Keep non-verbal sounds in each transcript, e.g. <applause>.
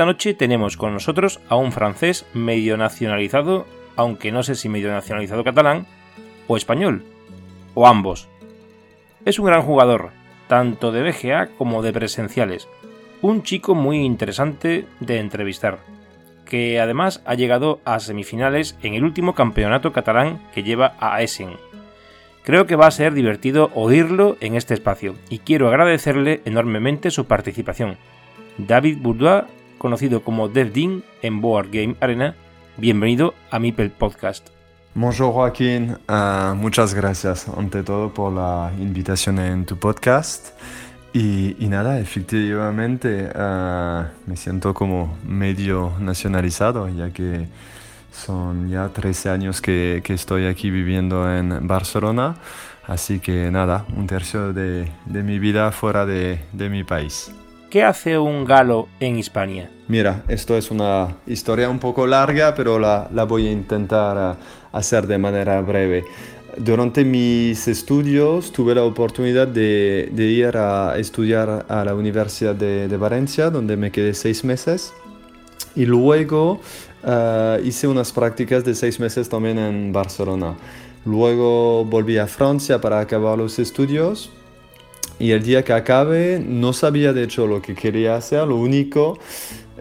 Esta noche tenemos con nosotros a un francés medio nacionalizado, aunque no sé si medio nacionalizado catalán o español, o ambos. Es un gran jugador, tanto de BGA como de presenciales, un chico muy interesante de entrevistar, que además ha llegado a semifinales en el último campeonato catalán que lleva a Essen. Creo que va a ser divertido oírlo en este espacio y quiero agradecerle enormemente su participación. David Bourdois conocido como Dev en Board Game Arena. Bienvenido a Mipel Podcast. Bonjour Joaquín, uh, muchas gracias ante todo por la invitación en tu podcast. Y, y nada, efectivamente uh, me siento como medio nacionalizado, ya que son ya 13 años que, estoy aquí viviendo en Barcelona. Así que nada, un tercio de, mi vida fuera de mi país. ¿Qué hace un galo en Hispania? Mira, esto es una historia un poco larga, pero la, la voy a intentar eh, hacer de manera breve. Durante mis estudios tuve la oportunidad de, de ir a estudiar a la Universidad de, de, Valencia, donde me quedé seis meses. Y luego uh, hice unas prácticas de seis meses también en Barcelona. Luego volví a Francia para acabar los estudios y el día que acabe no sabía de hecho lo que quería hacer, lo único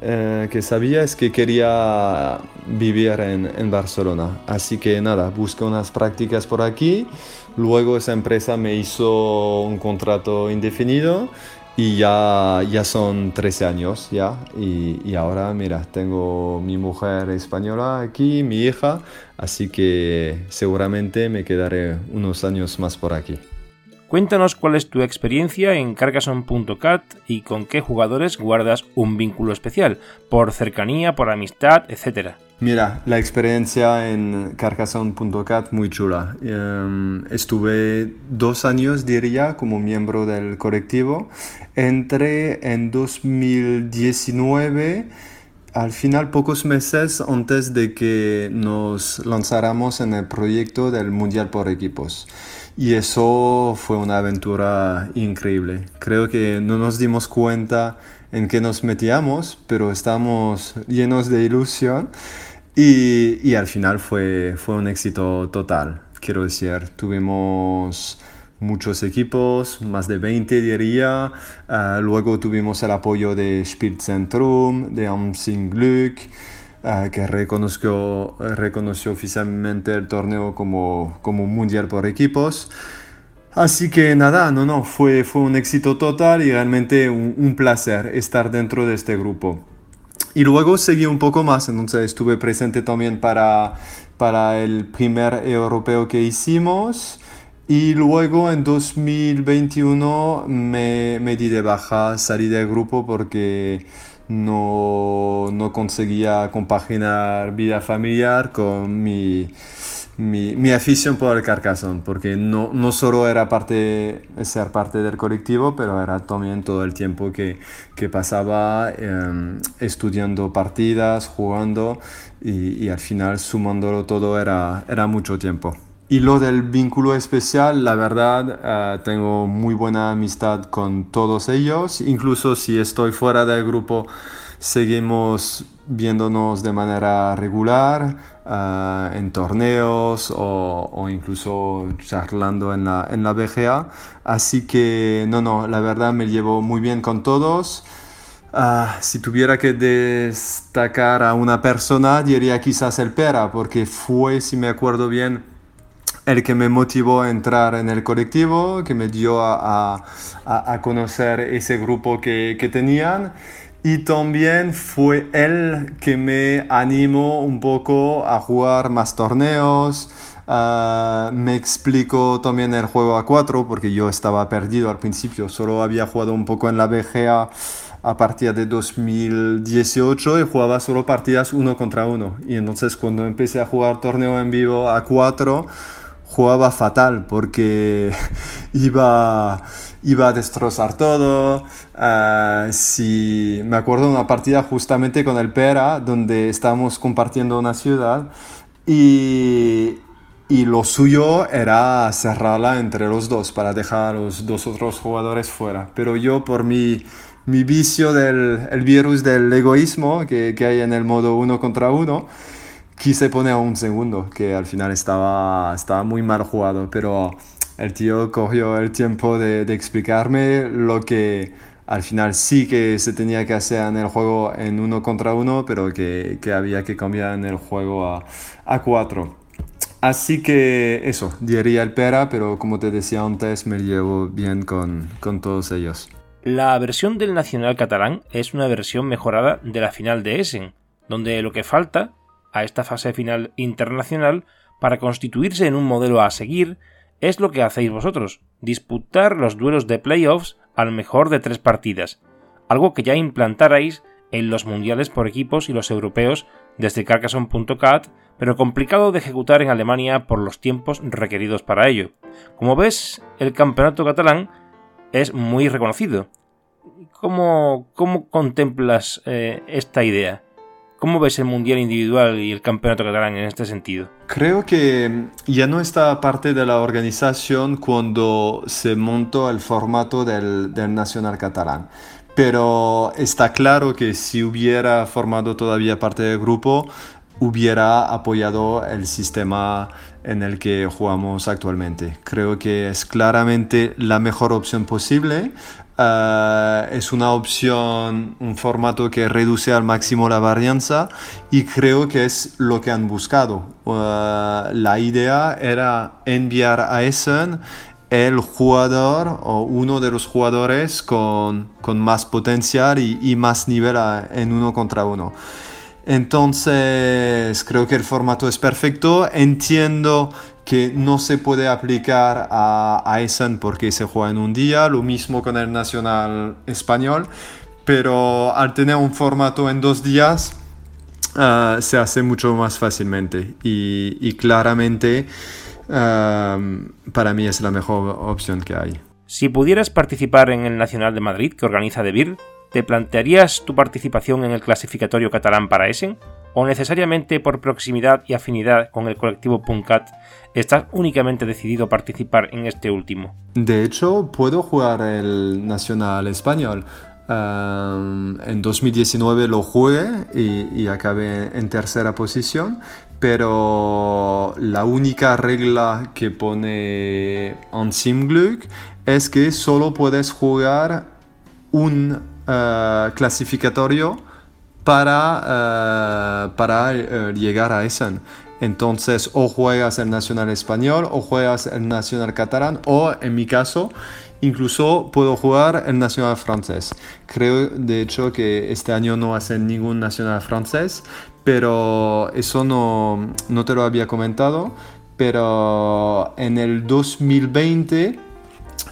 eh, que sabía es que quería vivir en, Barcelona. Así que nada, busqué unas prácticas por aquí, luego esa empresa me hizo un contrato indefinido y ya, ya son 13 años ya. Y, y ahora mira, tengo mi mujer española aquí, mi hija, así que seguramente me quedaré unos años más por aquí. Cuéntanos cuál es tu experiencia en Carcassonne.cat y con qué jugadores guardas un vínculo especial, por cercanía, por amistad, etc. Mira, la experiencia en Carcassonne.cat muy chula. Um, estuve dos años, diría, como miembro del colectivo. Entré en 2019 al final pocos meses antes de que nos lanzáramos en el proyecto del Mundial por Equipos. Y eso fue una aventura increíble. Creo que no nos dimos cuenta en qué nos metíamos, pero estamos llenos de ilusión y, y al final fue, fue un éxito total. Quiero decir, tuvimos muchos equipos, más de 20 diría. Uh, luego tuvimos el apoyo de Spielzentrum, de Amsing Glück. Uh, que reconoció, reconoció oficialmente el torneo como, como mundial por equipos. Así que nada, no, no, fue, fue un éxito total y realmente un, un, placer estar dentro de este grupo. Y luego seguí un poco más, entonces estuve presente también para, para el primer europeo que hicimos. Y luego en 2021 me, me di de baja, salí del grupo porque no, no conseguía compaginar vida familiar con mi, mi, afición por el Carcassonne, porque no, no solo era parte, ser parte del colectivo, pero era también todo el tiempo que, que pasaba em, estudiando partidas, jugando y, y, al final sumándolo todo era, era mucho tiempo. Y lo del vínculo especial, la verdad, eh, tengo muy buena amistad con todos ellos, incluso si estoy fuera del grupo, seguimos viéndonos de manera regular Ah, en torneos o, incluso charlando en la, en la BGA. Así que no, no, la verdad me llevo muy bien con todos. Ah, si tuviera que destacar a una persona, diría quizás el Pera, porque fue, si me acuerdo bien, el que me motivó a entrar en el colectivo, que me dio a, a, conocer ese grupo que, que tenían. Y también fue él que me animó un poco a jugar más torneos. Ah, me explicó también el juego a 4 porque yo estaba perdido al principio. Solo había jugado un poco en la BGA a partir de 2018 y jugaba solo partidas uno contra uno. Y entonces cuando empecé a jugar torneo en vivo a 4 jugaba fatal porque <laughs> iba, iba a destrozar todo. Ah, si, me acuerdo de una partida justamente con el Pera, donde estábamos compartiendo una ciudad y, y lo suyo era cerrarla entre los dos para dejar a los dos otros jugadores fuera. Pero yo por mi, mi vicio del el virus del egoísmo que, que hay en el modo uno contra uno, quise poner un segundo, que al final estaba, estaba muy mal jugado, pero el tío cogió el tiempo de, de, explicarme lo que al final sí que se tenía que hacer en el juego en uno contra uno, pero que, que había que cambiar en el juego a, a cuatro. Así que eso, diría el Pera, pero como te decía antes, me llevo bien con, con todos ellos. La versión del Nacional catalán es una versión mejorada de la final de Essen, donde lo que falta a esta fase final internacional para constituirse en un modelo a seguir es lo que hacéis vosotros, disputar los duelos de playoffs al mejor de tres partidas, algo que ya implantarais en los mundiales por equipos y los europeos desde Carcassonne.cat, pero complicado de ejecutar en Alemania por los tiempos requeridos para ello. Como ves, el campeonato catalán es muy reconocido. ¿Cómo, cómo contemplas eh, esta idea? ¿Cómo ves el Mundial individual y el Campeonato Catalán en este sentido? Creo que ya no está parte de la organización cuando se montó el formato del, del Nacional Catalán. Pero está claro que si hubiera formado todavía parte del grupo, hubiera apoyado el sistema en el que jugamos actualmente. Creo que es claramente la mejor opción posible. Uh, es una opción, un formato que reduce al máximo la varianza y creo que es lo que han buscado. Uh, la idea era enviar a Essen el jugador o uno de los jugadores con, con más potencial y, más nivel en uno contra uno. Entonces, creo que el formato es perfecto. Entiendo que no se puede aplicar a, Essen porque se juega en un día, lo mismo con el nacional español, pero al tener un formato en dos días, uh, se hace mucho más fácilmente y, claramente uh, para mí es la mejor opción que hay. Si pudieras participar en el Nacional de Madrid que organiza De Beer, ¿te plantearías tu participación en el clasificatorio catalán para Essen? ¿O necesariamente por proximidad y afinidad con el colectivo Puncat estás únicamente decidido a participar en este último? De hecho, puedo jugar el Nacional Español. en 2019 lo jugué y, y, acabé en tercera posición, pero la única regla que pone Ansim Glück es que solo puedes jugar un uh, clasificatorio para, uh, para uh, llegar a Essen. Entonces, o juegas el nacional español, o juegas el nacional catalán, o en mi caso, incluso puedo jugar el nacional francés. Creo, de hecho, que este año no hacen ningún nacional francés, pero eso no, no te lo había comentado. Pero en el 2020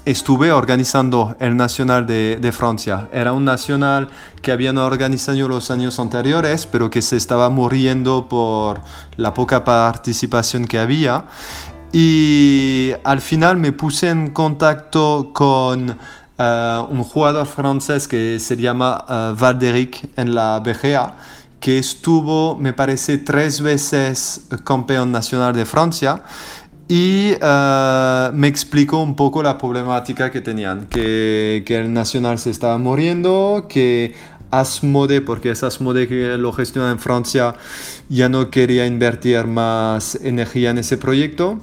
estuve organizando el Nacional de, de, Francia. Era un nacional que habían organizado los años anteriores, pero que se estaba muriendo por la poca participación que había. Y al final me puse en contacto con eh, un jugador francés que se llama uh, Valderic en la BGA, que estuvo, me parece, tres veces campeón nacional de Francia y uh, me explicó un poco la problemática que tenían, que, que, el nacional se estaba muriendo, que Asmode, porque es Asmode que lo gestiona en Francia, ya no quería invertir más energía en ese proyecto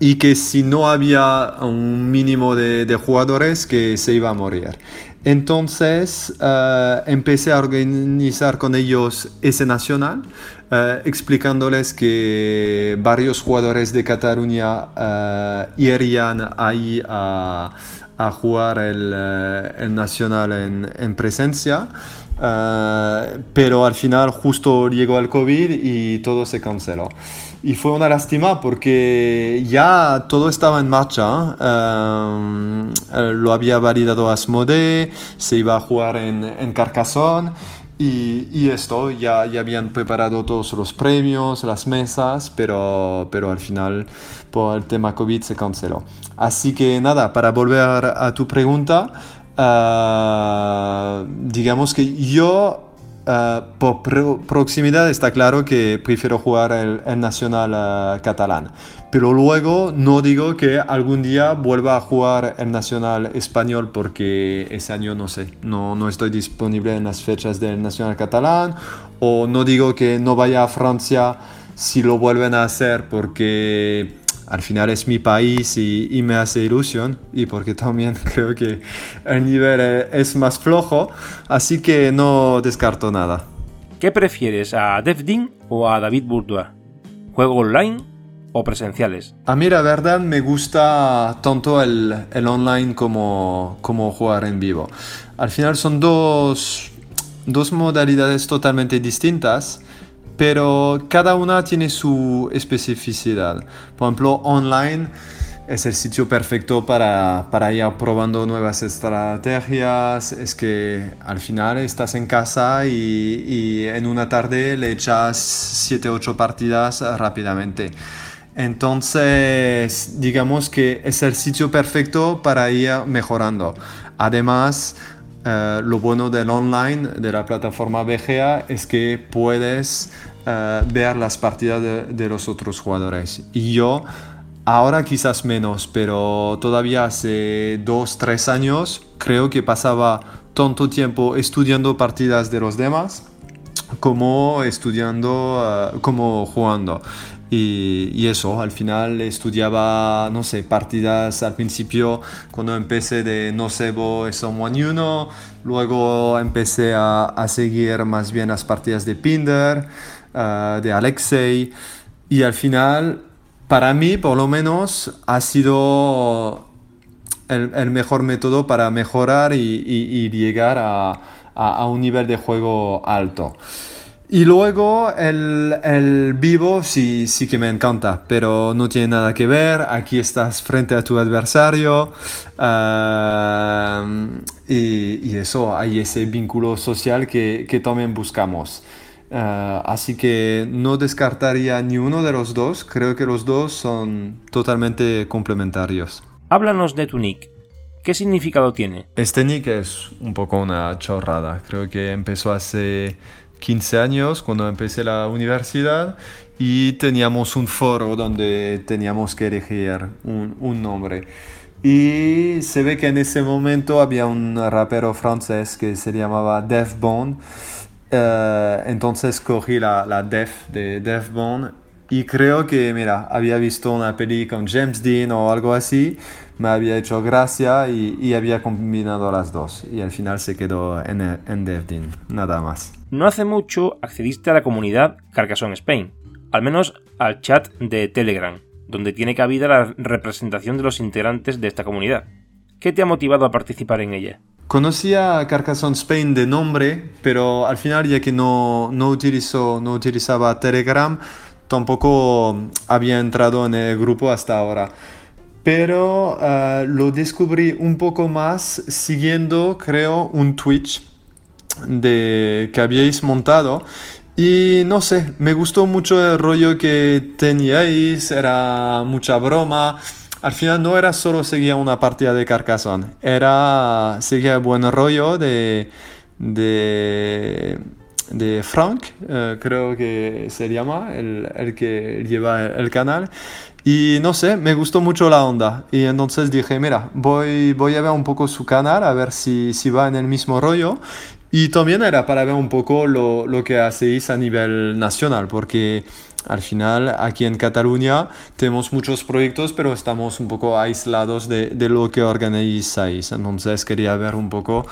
y que si no había un mínimo de, de jugadores que se iba a morir. Entonces uh, empecé a organizar con ellos ese nacional, uh, explicándoles que varios jugadores de Cataluña uh, irían ahí a, a jugar el, el nacional en, en presencia. pero al final justo llegó el COVID y todo se canceló. Y fue una lástima porque ya todo estaba en marcha. Em, eh, lo había validado Asmode, se iba a jugar en, en Carcassonne. Y, esto, ya, ya habían preparado todos los premios, las mesas, pero, pero al final por el tema COVID se canceló. Así que nada, para volver a tu pregunta, uh, digamos que yo Uh, por proximidad está claro que prefiero jugar el, el nacional uh, catalán. Pero luego no digo que algún día vuelva a jugar el nacional español porque ese año no sé, no, no estoy disponible en las fechas del nacional catalán. O no digo que no vaya a Francia si lo vuelven a hacer porque al final es mi país y, me hace ilusión y porque también <laughs> creo que el nivel e, es más flojo, así que no descarto nada. ¿Qué prefieres, a Dev o a David Bourdois? ¿Juego online o presenciales? A mí la verdad me gusta tanto el, el online como, como jugar en vivo. Al final son dos, dos modalidades totalmente distintas pero cada una tiene su especificidad. Por ejemplo, online es el sitio perfecto para, para ir probando nuevas estrategias. Es que al final estás en casa y, y en una tarde le echas 7 8 partidas rápidamente. Entonces, digamos que es el sitio perfecto para ir mejorando. Además, eh, lo bueno del online, de la plataforma BGA, es que puedes uh, ver las partidas de, de, los otros jugadores. Y yo, ahora quizás menos, pero todavía hace dos, tres años, creo que pasaba tanto tiempo estudiando partidas de los demás como estudiando, uh, como jugando. Y, y, eso, al final estudiaba, no sé, partidas al principio cuando empecé de Nocebo Someone You luego empecé a, a, seguir más bien las partidas de Pinder, uh, de Alexei, y al final, para mí por lo menos, ha sido el, mejor método para mejorar y, llegar a, un nivel de juego alto. Y luego el, el, vivo sí, sí que me encanta, pero no tiene nada que ver. Aquí estás frente a tu adversario y, y, eso, hay ese vínculo social que, que también buscamos. Uh, así que no descartaría ni uno de los dos, creo que los dos son totalmente complementarios. Háblanos de tu nick. ¿Qué significado tiene? Este nick es un poco una chorrada. Creo que empezó hace 15 años cuando empecé la universidad y teníamos un foro donde teníamos que elegir un, un, nombre. Y se ve que en ese momento había un rapero francés que se llamaba Def Bond. Uh, entonces cogí la, la Def de Def Bond y creo que, mira, había visto una peli con James Dean o algo así, me había hecho gracia y, y había combinado las dos. Y al final se quedó en, en Dev Dean, nada más. No hace mucho accediste a la comunidad Carcassonne Spain, al menos al chat de Telegram, donde tiene cabida la representación de los integrantes de esta comunidad. ¿Qué te ha motivado a participar en ella? Conocía Carcassonne Spain de nombre, pero al final ya que no, no, utilizo, no utilizaba Telegram, tampoco había entrado en el grupo hasta ahora. pero eh, lo descubrí un poco más siguiendo, creo, un Twitch de, que habíais montado. Y no sé, me gustó mucho el rollo que teníais, era mucha broma. Al final no era solo seguir una partida de Carcassonne, era seguir buen rollo de, de, de Frank, eh, creo que se llama, el, el que lleva el canal. Y no sé, me gustó mucho la onda. Y entonces dije, mira, voy, voy a ver un poco su canal, a ver si, si va en el mismo rollo. Y también era para ver un poco lo, lo que hacéis a nivel nacional, porque al final aquí en Cataluña tenemos muchos proyectos, pero estamos un poco aislados de, de lo que organizáis. Entonces quería ver un poco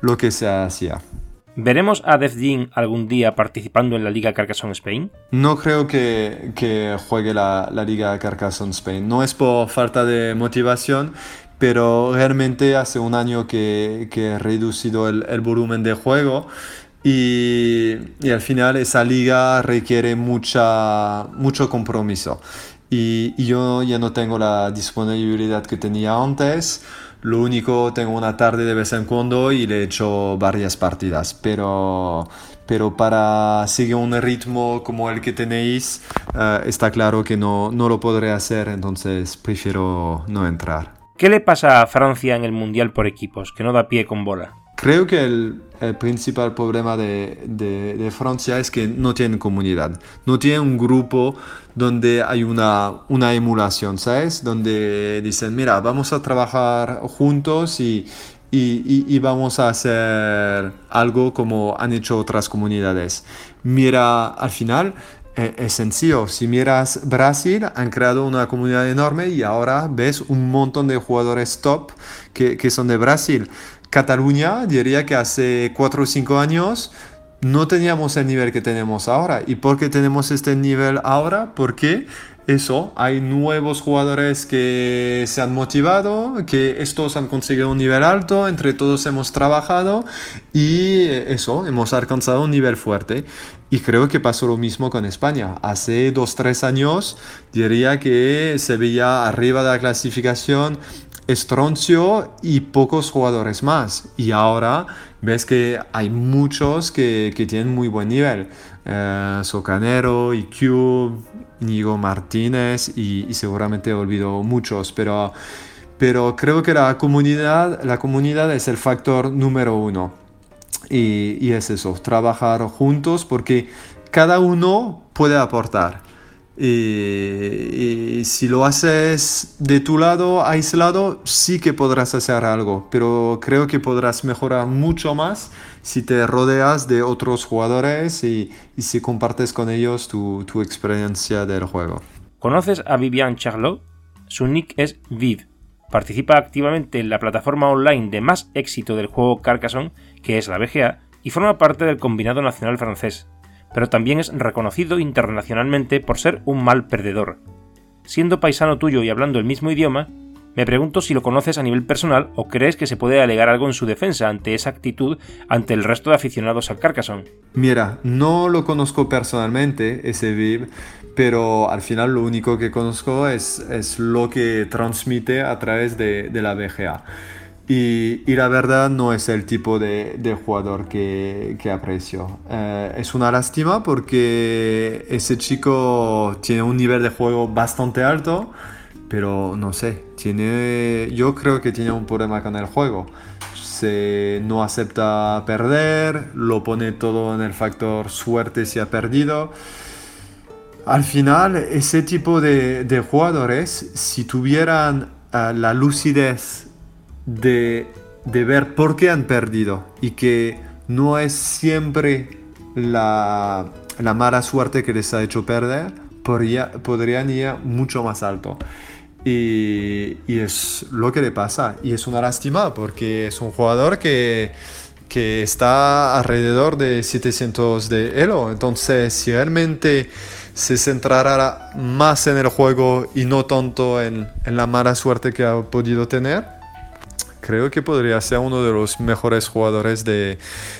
lo que se hacía. ¿Veremos a Def algún día participando en la Liga Carcassonne Spain? No creo que, que juegue la, la, Liga Carcassonne Spain. No es por falta de motivación, pero realmente hace un año que, que he reducido el, el, volumen de juego y, y, al final esa liga requiere mucha, mucho compromiso. Y, y yo ya no tengo la disponibilidad que tenía antes. Lo único, tengo una tarde de vez en cuando y le he hecho varias partidas, pero, pero para seguir un ritmo como el que tenéis, uh, está claro que no, no lo podré hacer, entonces prefiero no entrar. ¿Qué le pasa a Francia en el Mundial por equipos, que no da pie con bola? Creo que el, el principal problema de, de, de, Francia es que no tiene comunidad, no tiene un grupo donde hay una, una emulación, ¿sabes? Donde dicen, mira, vamos a trabajar juntos y, y, y, vamos a hacer algo como han hecho otras comunidades. Mira, al final eh, es sencillo. Si miras Brasil, han creado una comunidad enorme y ahora ves un montón de jugadores top que, que son de Brasil. Cataluña, diría que hace 4 o 5 años no teníamos el nivel que tenemos ahora. ¿Y por qué tenemos este nivel ahora? Porque eso, hay nuevos jugadores que se han motivado, que estos han conseguido un nivel alto, entre todos hemos trabajado y eso, hemos alcanzado un nivel fuerte. Y creo que pasó lo mismo con España. Hace 2-3 años diría que se veía arriba de la clasificación Estroncio y pocos jugadores más. Y ahora ves que hay muchos que, que tienen muy buen nivel. Eh, Socanero, IQ, Nigo Martínez y, y, seguramente olvido muchos, pero, pero creo que la comunidad, la comunidad es el factor número uno. Y, y es eso, trabajar juntos porque cada uno puede aportar. Y, si lo haces de tu lado, aislado, sí que podrás hacer algo, pero creo que podrás mejorar mucho más si te rodeas de otros jugadores y, y si compartes con ellos tu, tu, experiencia del juego. ¿Conoces a Vivian Charlot? Su nick es Viv. Participa activamente en la plataforma online de más éxito del juego Carcassonne, que es la BGA, y forma parte del combinado nacional francés, pero también es reconocido internacionalmente por ser un mal perdedor. Siendo paisano tuyo y hablando el mismo idioma, me pregunto si lo conoces a nivel personal o crees que se puede alegar algo en su defensa ante esa actitud ante el resto de aficionados al Carcassonne. Mira, no lo conozco personalmente, ese Viv, pero al final lo único que conozco es, es lo que transmite a través de, de la BGA. Y, y, la verdad no es el tipo de, de jugador que, que aprecio. Eh, es una lástima porque ese chico tiene un nivel de juego bastante alto, pero no sé, tiene, yo creo que tiene un problema con el juego. Se no acepta perder, lo pone todo en el factor suerte si ha perdido. Al final, ese tipo de, de jugadores, si tuvieran uh, la lucidez de, de, ver por qué han perdido y que no es siempre la, la mala suerte que les ha hecho perder, podría, podrían ir mucho más alto. Y, y, es lo que le pasa. Y es una lástima porque es un jugador que, que está alrededor de 700 de Elo. Entonces, si realmente se centrara más en el juego y no tanto en, en la mala suerte que ha podido tener, creo que podría ser uno de los mejores jugadores de,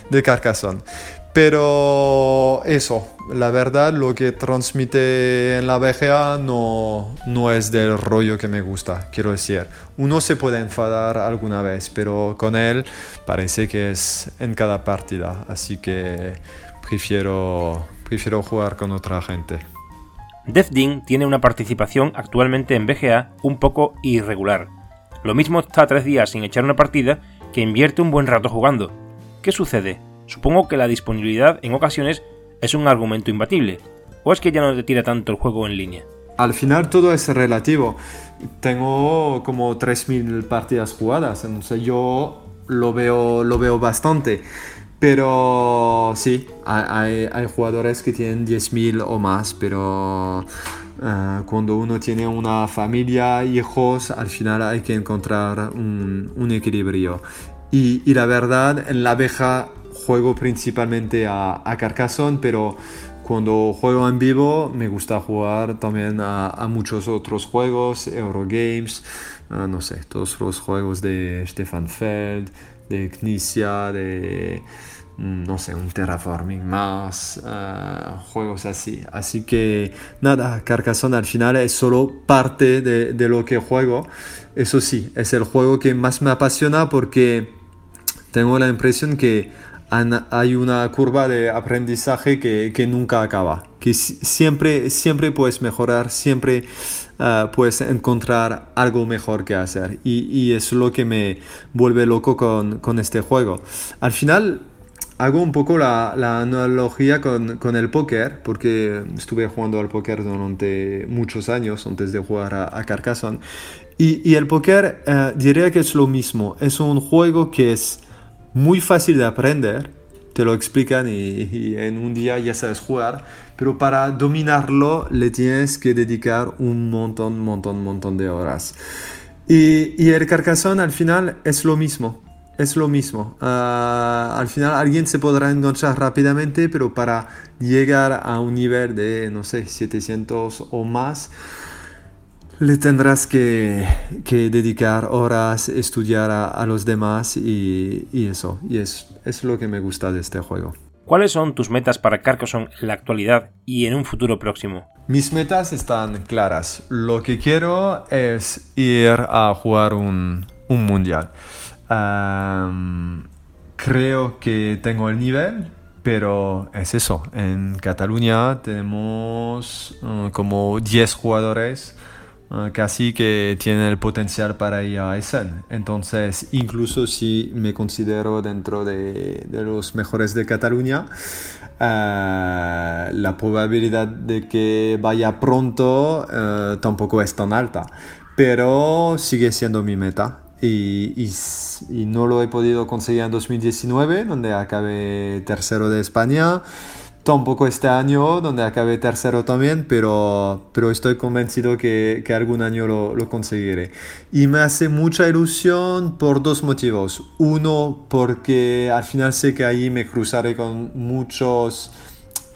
de Carcassonne. Pero eso, la verdad, lo que transmite en la BGA no, no es del rollo que me gusta, quiero decir. Uno se puede enfadar alguna vez, pero con él parece que es en cada partida, así que prefiero, prefiero jugar con otra gente. Death tiene una participación actualmente en BGA un poco irregular. Lo mismo está tres días sin echar una partida que invierte un buen rato jugando. ¿Qué sucede? Supongo que la disponibilidad en ocasiones es un argumento imbatible. ¿O es que ya no te tira tanto el juego en línea? Al final todo es relativo. Tengo como 3.000 partidas jugadas, entonces yo lo veo, lo veo bastante. Pero sí, hay, hay jugadores que tienen 10.000 o más, pero uh, cuando uno tiene una familia, hijos, al final hay que encontrar un, un equilibrio. Y, y, la verdad, en la abeja juego principalmente a, a, Carcassonne, pero cuando juego en vivo me gusta jugar también a, a muchos otros juegos, Eurogames, uh, no sé, todos los juegos de Stefan Feld, de Knisia, de no sé, un terraforming más, uh, juegos así. Así que nada, Carcassonne al final es solo parte de, de, lo que juego. Eso sí, es el juego que más me apasiona porque tengo la impresión que hay una curva de aprendizaje que, que nunca acaba, que siempre, siempre puedes mejorar, siempre uh, puedes encontrar algo mejor que hacer. Y, y, es lo que me vuelve loco con, con este juego. Al final, hago un poco la, la analogía con, con, el póker, porque estuve jugando al póker durante muchos años antes de jugar a, a Carcassonne. Y, y el póker uh, diría que es lo mismo, es un juego que es muy fácil de aprender, te lo explican y, en un día ya sabes jugar, pero para dominarlo le tienes que dedicar un montón, montón, montón de horas. Y, y el Carcassonne al final es lo mismo, es lo mismo. Uh, al final alguien se podrá enganchar rápidamente, pero para llegar a un nivel de, no sé, 700 o más, le tendrás que, que, dedicar horas, estudiar a, a los demás y, y, eso. Y es, es lo que me gusta de este juego. ¿Cuáles son tus metas para Carcassonne en la actualidad y en un futuro próximo? Mis metas están claras. Lo que quiero es ir a jugar un, un mundial. Creo que tengo el nivel, pero es eso. En Cataluña tenemos uh, como 10 jugadores Ah, casi que tiene el potencial para ir a Essen. Entonces, incluso si me considero dentro de, de los mejores de Cataluña, uh, la probabilidad de que vaya pronto tampoco es tan alta. Pero sigue siendo mi meta. Y, y, y no lo he podido conseguir en 2019, donde acabé tercero de España tampoco este año, donde acabé tercero también, pero, pero estoy convencido que, que algún año lo, lo, conseguiré. Y me hace mucha ilusión por dos motivos. Uno, porque al final sé que ahí me cruzaré con muchos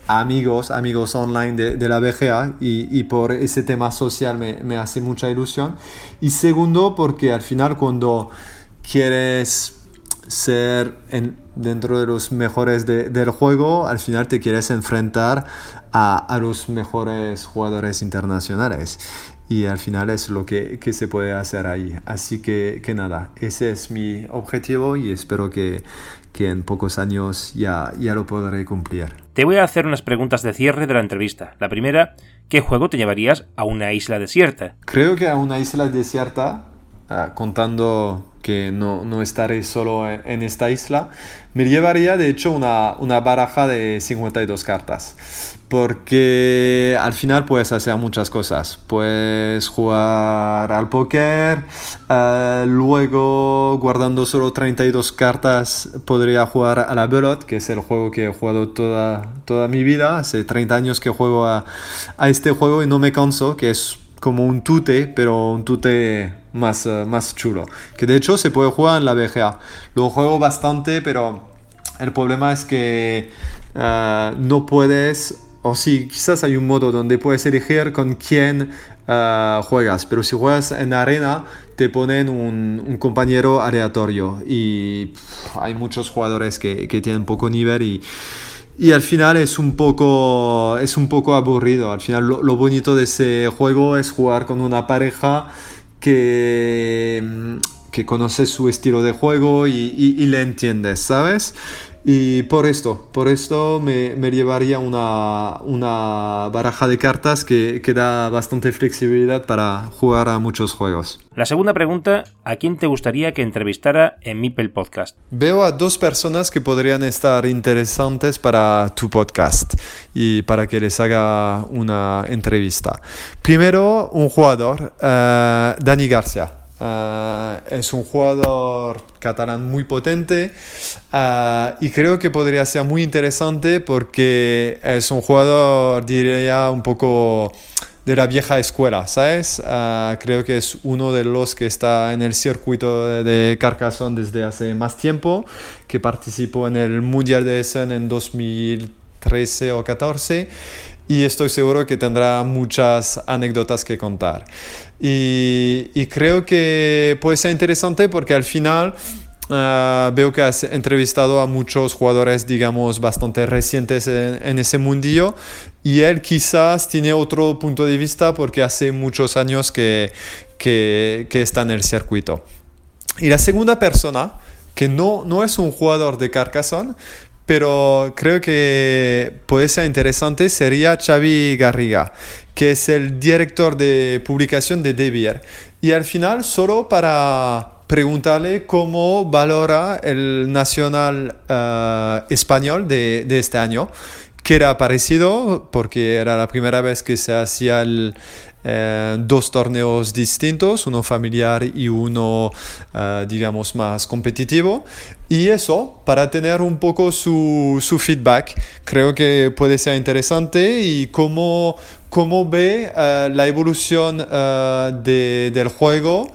amigos, amigos online de, de la BGA y, y, por ese tema social me, me hace mucha ilusión. Y segundo, porque al final cuando quieres ser en, dentro de los mejores de, del juego, al final te quieres enfrentar a, a, los mejores jugadores internacionales. Y al final es lo que, que se puede hacer ahí. Así que, que, nada, ese es mi objetivo y espero que, que en pocos años ya, ya lo podré cumplir. Te voy a hacer unas preguntas de cierre de la entrevista. La primera, ¿qué juego te llevarías a una isla desierta? Creo que a una isla desierta, uh, contando que no, no, estaré solo en esta isla, me llevaría de hecho una, una, baraja de 52 cartas. Porque al final puedes hacer muchas cosas. Puedes jugar al póker, uh, luego guardando solo 32 cartas podría jugar a la Belot, que es el juego que he jugado toda, toda mi vida. Hace 30 años que juego a, a este juego y no me canso, que es como un tute, pero un tute más, uh, más chulo. Que de hecho se puede jugar en la BGA. Lo juego bastante, pero el problema es que uh, no puedes, o sí, quizás hay un modo donde puedes elegir con quién uh, juegas, pero si juegas en arena te ponen un, un compañero aleatorio y pff, hay muchos jugadores que, que tienen poco nivel y y al final es un poco, es un poco aburrido. Al final lo, bonito de ese juego es jugar con una pareja que, que conoce su estilo de juego y le entiendes, ¿sabes? Y por esto, por esto me, me llevaría una, una, baraja de cartas que, que, da bastante flexibilidad para jugar a muchos juegos. La segunda pregunta, ¿a quién te gustaría que entrevistara en Mipel Podcast? Veo a dos personas que podrían estar interesantes para tu podcast y para que les haga una entrevista. Primero, un jugador, uh, Dani García. Uh, es un jugador catalán muy potente uh, y creo que podría ser muy interesante porque es un jugador, diría, un poco de la vieja escuela, ¿sabes? Uh, creo que es uno de los que está en el circuito de, de Carcassonne desde hace más tiempo, que participó en el Mundial de Essen en 2013 o 14 y estoy seguro que tendrá muchas anécdotas que contar. Y, creo que puede ser interesante porque al final ah, veo que has entrevistado a muchos jugadores, digamos, bastante recientes en, ese mundillo y él quizás tiene otro punto de vista porque hace muchos años que, que, que está en el circuito. Y la segunda persona, que no, no es un jugador de Carcassonne, pero creo que puede ser interesante, sería Xavi Garriga, que es el director de publicación de Debier. Y al final, solo para preguntarle cómo valora el nacional eh, español de, de, este año, que era parecido, porque era la primera vez que se hacía el, eh, dos torneos distintos, uno familiar y uno, eh, digamos, más competitivo. Y eso, para tener un poco su, su feedback, creo que puede ser interesante y cómo, cómo ve uh, la evolución de, del juego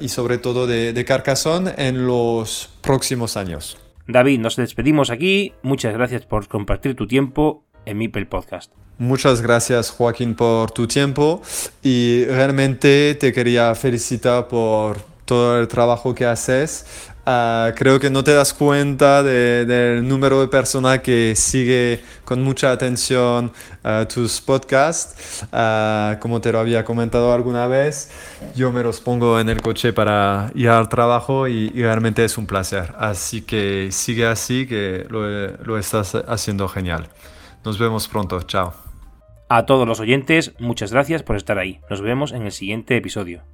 y sobre todo de, de Carcassonne en los próximos años. David, nos despedimos aquí. Muchas gracias por compartir tu tiempo en Mipel Podcast. Muchas gracias Joaquín por tu tiempo y realmente te quería felicitar por todo el trabajo que haces. Uh, creo que no te das cuenta de, del número de personas que sigue con mucha atención uh, tus podcasts. Uh, como te lo había comentado alguna vez, yo me los pongo en el coche para ir al trabajo y, y realmente es un placer. Así que sigue así, que lo, lo estás haciendo genial. Nos vemos pronto. Chao. A todos los oyentes, muchas gracias por estar ahí. Nos vemos en el siguiente episodio.